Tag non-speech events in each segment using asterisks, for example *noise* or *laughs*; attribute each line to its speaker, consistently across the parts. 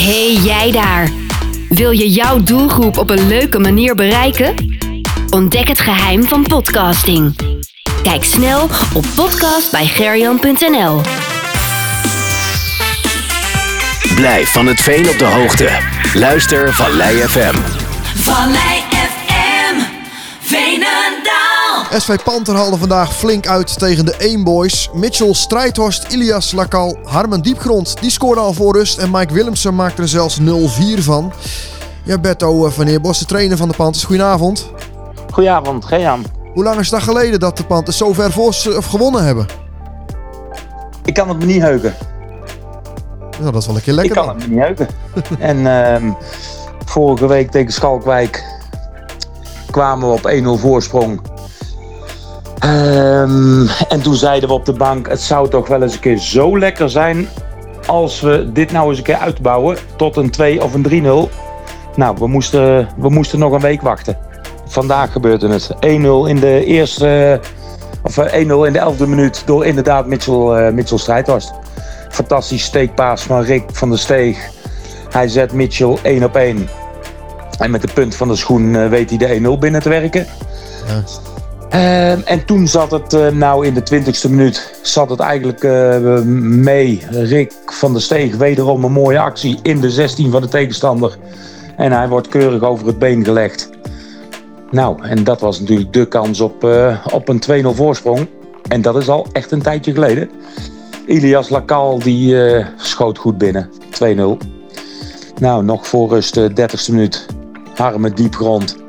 Speaker 1: Hey jij daar! Wil je jouw doelgroep op een leuke manier bereiken? Ontdek het geheim van podcasting. Kijk snel op podcastbijgerjan.nl.
Speaker 2: Blijf van het veen op de hoogte. Luister Vallei FM.
Speaker 3: Vallei FM.
Speaker 4: SV Panther haalde vandaag flink uit tegen de Eenboys. Mitchell Strijdhorst, Ilias Lakal, Harmen Diepgrond. Die scoorden al voor rust en Mike Willemsen maakte er zelfs 0-4 van. Ja, Berto van Eerbos, de trainer van de Panthers. Goedenavond.
Speaker 5: Goedenavond, Gean.
Speaker 4: Hoe lang is dat geleden dat de Panthers zo ver voor of gewonnen hebben?
Speaker 5: Ik kan het me niet heugen.
Speaker 4: Nou, dat is wel een keer lekker.
Speaker 5: Ik kan het me niet heugen. *laughs* en ehm, vorige week tegen Schalkwijk kwamen we op 1-0 voorsprong. Ehm, en toen zeiden we op de bank, het zou toch wel eens een keer zo lekker zijn als we dit nou eens een keer uitbouwen tot een 2 of een 3-0. Nou, we moesten, we moesten nog een week wachten. Vandaag gebeurde het. 1-0 in de eerste, of 1-0 in de elfde minuut door inderdaad Mitchell, uh, Mitchell Strijdhorst. Fantastisch steekpaas van Rick van der Steeg. Hij zet Mitchell 1 op 1. En met de punt van de schoen uh, weet hij de 1-0 binnen te werken. Ja. Uh, en toen zat het, uh, nou in de 20ste minuut, zat het eigenlijk uh, mee. Rick van der Steeg, wederom een mooie actie in de 16 van de tegenstander. En hij wordt keurig over het been gelegd. Nou, en dat was natuurlijk de kans op, op een 2-0 voorsprong. En dat is al echt een tijdje geleden. Ilias Lakal die schoot goed binnen, 2-0. Nou, nog voor rust, de 30ste minuut. Harme diepgrond.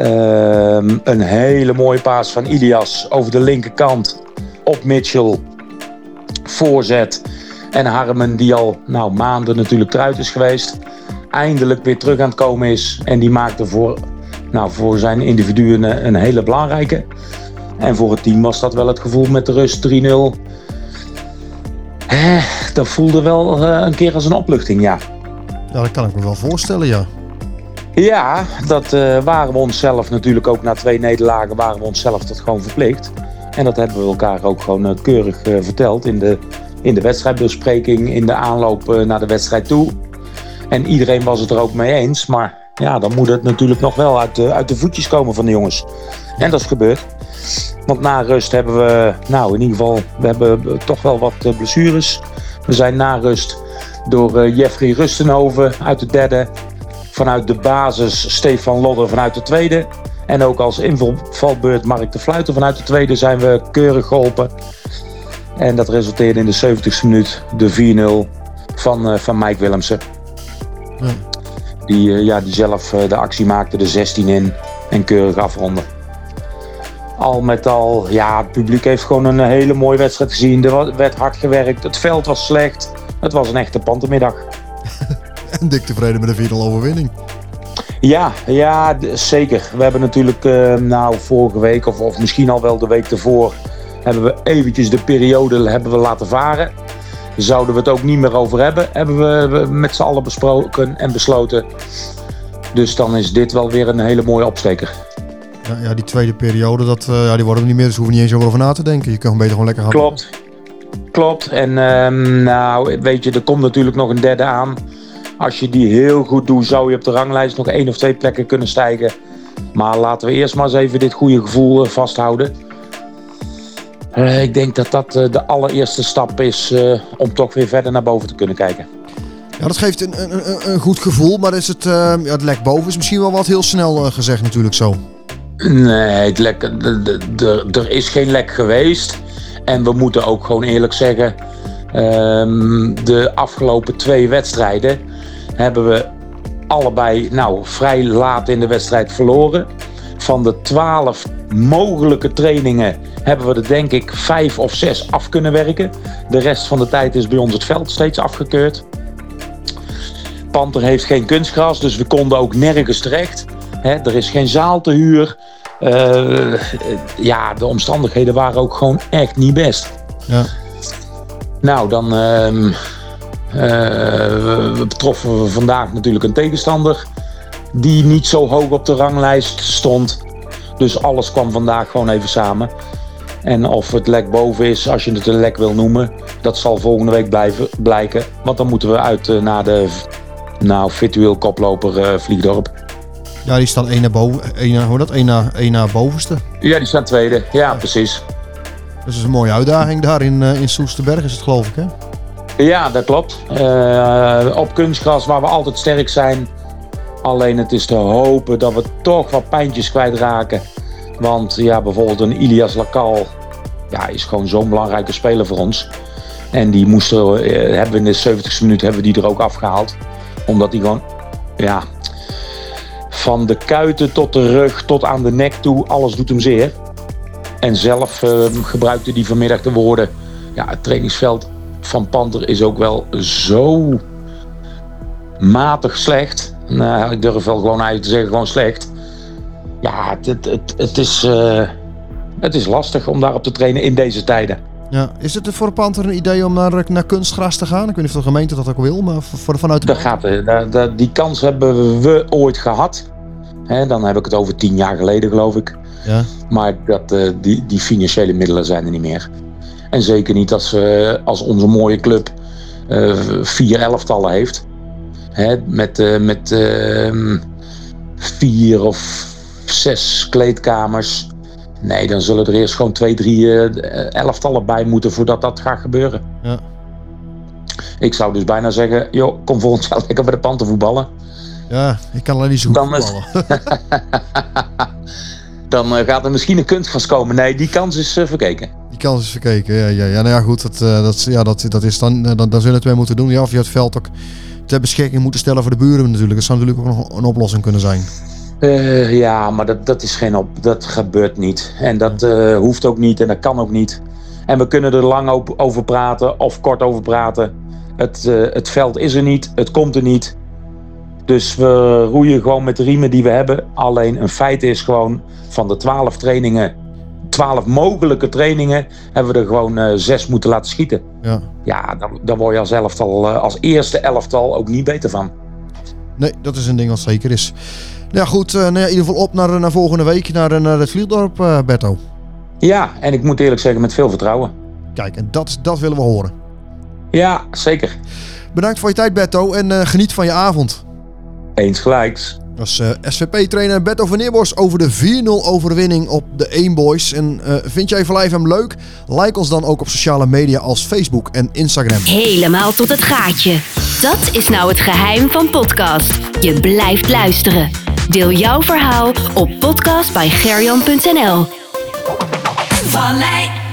Speaker 5: Uh, een hele mooie paas van Ilias over de linkerkant op Mitchell. Voorzet. En Harmen die al nou, maanden natuurlijk eruit is geweest. Eindelijk weer terug aan het komen is. En die maakte voor, nou, voor zijn individu een, hele belangrijke. En voor het team was dat wel het gevoel met de rust 3-0. Eh, dat voelde wel uh, een keer als een opluchting, ja.
Speaker 4: Ja, dat kan ik me wel voorstellen, ja.
Speaker 5: Ja, dat uh, waren we onszelf natuurlijk ook na twee nederlagen waren we onszelf dat gewoon verplicht. En dat hebben we elkaar ook gewoon uh, keurig uh, verteld in de, in de wedstrijdbespreking, in de aanloop naar de wedstrijd toe. En iedereen was het er ook mee eens. Maar ja, dan moet het natuurlijk nog wel uit de, uit de voetjes komen van de jongens. En dat is gebeurd. Want na rust hebben we, nou in ieder geval, we hebben toch wel wat blessures. We zijn na rust door Jeffrey Rustenhoven uit de derde vanuit de basis Stefan Lodder vanuit de tweede. En ook als invalbeurt Mark de Fluiter vanuit de tweede zijn we keurig geholpen. En dat resulteerde in de 70ste minuut de 4-0 van, uh, van Mike Willemsen. Ja. Die, uh, ja, die zelf uh, de actie maakte, de 16 in en keurig afronden. Al met al, ja, het publiek heeft gewoon een hele mooie wedstrijd gezien. Er werd hard gewerkt, het veld was slecht. Het was een echte pantermiddag. *laughs*
Speaker 4: En dik tevreden met de 4-0 overwinning.
Speaker 5: Ja, ja, zeker. We hebben natuurlijk, uh, nou, vorige week of, of misschien al wel de week ervoor, hebben we eventjes de periode hebben we laten varen. Zouden we het ook niet meer over hebben, hebben we met z'n allen besproken en besloten. Dus dan is dit wel weer een hele mooie opsteker.
Speaker 4: Ja, ja die tweede periode, dat, uh, ja, die worden we niet meer, dus we hoeven niet eens over na te denken. Je kan beter gewoon lekker gaan.
Speaker 5: Klopt, klopt. En uh, nou, weet je, er komt natuurlijk nog een derde aan. Als je die heel goed doet, zou je op de ranglijst nog één of twee plekken kunnen stijgen. Maar laten we eerst maar eens even dit goede gevoel vasthouden. Uh, ik denk dat dat uh, de allereerste stap is uh, om toch weer verder naar boven te kunnen kijken.
Speaker 4: Ja, dat geeft een, een, een goed gevoel, maar is het, ja, het lek boven is misschien wel wat heel snel gezegd natuurlijk zo.
Speaker 5: Nee, het lek, er is geen lek geweest. En we moeten ook gewoon eerlijk zeggen, de afgelopen twee wedstrijden hebben we allebei nou, vrij laat in de wedstrijd verloren. Van de twaalf mogelijke trainingen hebben we er denk ik vijf of zes af kunnen werken. De rest van de tijd is bij ons het veld steeds afgekeurd. Panther heeft geen kunstgras, dus we konden ook nergens terecht. Er is geen zaal te huur. Uh, ja, de omstandigheden waren ook gewoon echt niet best. Ja. Nou, dan, uh, uh, we betroffen vandaag natuurlijk een tegenstander die niet zo hoog op de ranglijst stond. Dus alles kwam vandaag gewoon even samen. En of het lek boven is, als je het een lek wil noemen, dat zal volgende week blijven, blijken. Want dan moeten we uit uh, naar de Nou, virtueel koploper eh Vliegdorp.
Speaker 4: Ja, die staan één naar boven. Één naar, hoe dat? Één naar, één naar bovenste.
Speaker 5: Ja, die staan tweede. Ja, precies.
Speaker 4: Dat is een mooie uitdaging daar in, eh, in Soesterberg is het geloof ik hè?
Speaker 5: Ja, dat klopt. Eh, op kunstgras waar we altijd sterk zijn. Alleen het is te hopen dat we toch wat pijntjes kwijtraken. Want ja, bijvoorbeeld een Ilias Lakal ja, is gewoon zo'n belangrijke speler voor ons. En die moesten, eh, hebben we in de 70ste minuut hebben we die er ook afgehaald. Omdat die gewoon, ja, van de kuiten tot de rug tot aan de nek toe, alles doet hem zeer. En zelf eh, gebruikte die vanmiddag de woorden, ja, het trainingsveld van Panther is ook wel zo matig slecht. Nou, ik durf wel gewoon uit te zeggen, gewoon slecht. Ja, het, het, het, het is, eh, het is lastig om daarop te trainen in deze tijden.
Speaker 4: Ja. Is het voor Panther een idee om naar, naar kunstgras te gaan? Ik weet niet of de gemeente dat ook wil, maar voor, vanuit de
Speaker 5: Dat gaat, eh, die kans hebben we ooit gehad. Hè, dan heb ik het over tien jaar geleden, geloof ik.
Speaker 4: Ja.
Speaker 5: Maar dat, eh, die, die financiële middelen zijn er niet meer. En zeker niet als, we als onze mooie club eh, vier elftallen heeft. Hè, met met ehm, vier of zes kleedkamers. Nee, dan zullen er eerst gewoon twee, drie elftallen bij moeten voordat dat gaat gebeuren.
Speaker 4: Ja.
Speaker 5: Ik zou dus bijna zeggen, joh, kom volgend jaar lekker bij de panten voetballen.
Speaker 4: Ja, ik kan alleen niet zo goed
Speaker 5: Dan
Speaker 4: voetballen. *laughs*
Speaker 5: Dan eh, gaat er misschien een kunstgras komen. Nee, die kans is eh, verkeken.
Speaker 4: Die kans is verkeken. Ja, ja, ja. Nou ja, goed. Dat, eh, dat, ja, dat, dat is dan, dan, dan zullen we het moeten doen. Ja, of je het veld ook ter beschikking moeten stellen voor de buren natuurlijk. Dat zou natuurlijk ook nog een oplossing kunnen zijn.
Speaker 5: Ja, maar dat, dat is geen op. Dat gebeurt niet. En dat hoeft ook niet en dat kan ook niet. En we kunnen er lang over praten of kort over praten. Het, het veld is er niet, het komt er niet. Dus we roeien gewoon met de riemen die we hebben. Alleen een feit is gewoon van de twaalf trainingen, twaalf mogelijke trainingen, hebben we er gewoon eh, zes moeten laten schieten.
Speaker 4: Ja.
Speaker 5: Ja, dan, dan word je als elftal, eh, als eerste elftal ook niet beter van.
Speaker 4: Nee, dat is een ding wat zeker is. Nou ja, goed. ja, in ieder geval op naar, naar volgende week. Naar, naar het Vliegdorp, Berto.
Speaker 5: Ja, en ik moet eerlijk zeggen met veel vertrouwen.
Speaker 4: Kijk, en dat, dat willen we horen.
Speaker 5: Ja, zeker.
Speaker 4: Bedankt voor je tijd, Berto. En geniet van je avond.
Speaker 5: Eens gelijks.
Speaker 4: Dat is eh, SVP-trainer Berto van Neerbos over de 4-0 overwinning op de 1 Boys. En eh, vind jij Live hem leuk? Like ons dan ook op sociale media als Facebook en Instagram.
Speaker 1: Helemaal tot het gaatje. Dat is nou het geheim van podcast. Je blijft luisteren. Deel jouw verhaal op podcastbijgerjan.nl.
Speaker 3: Vallei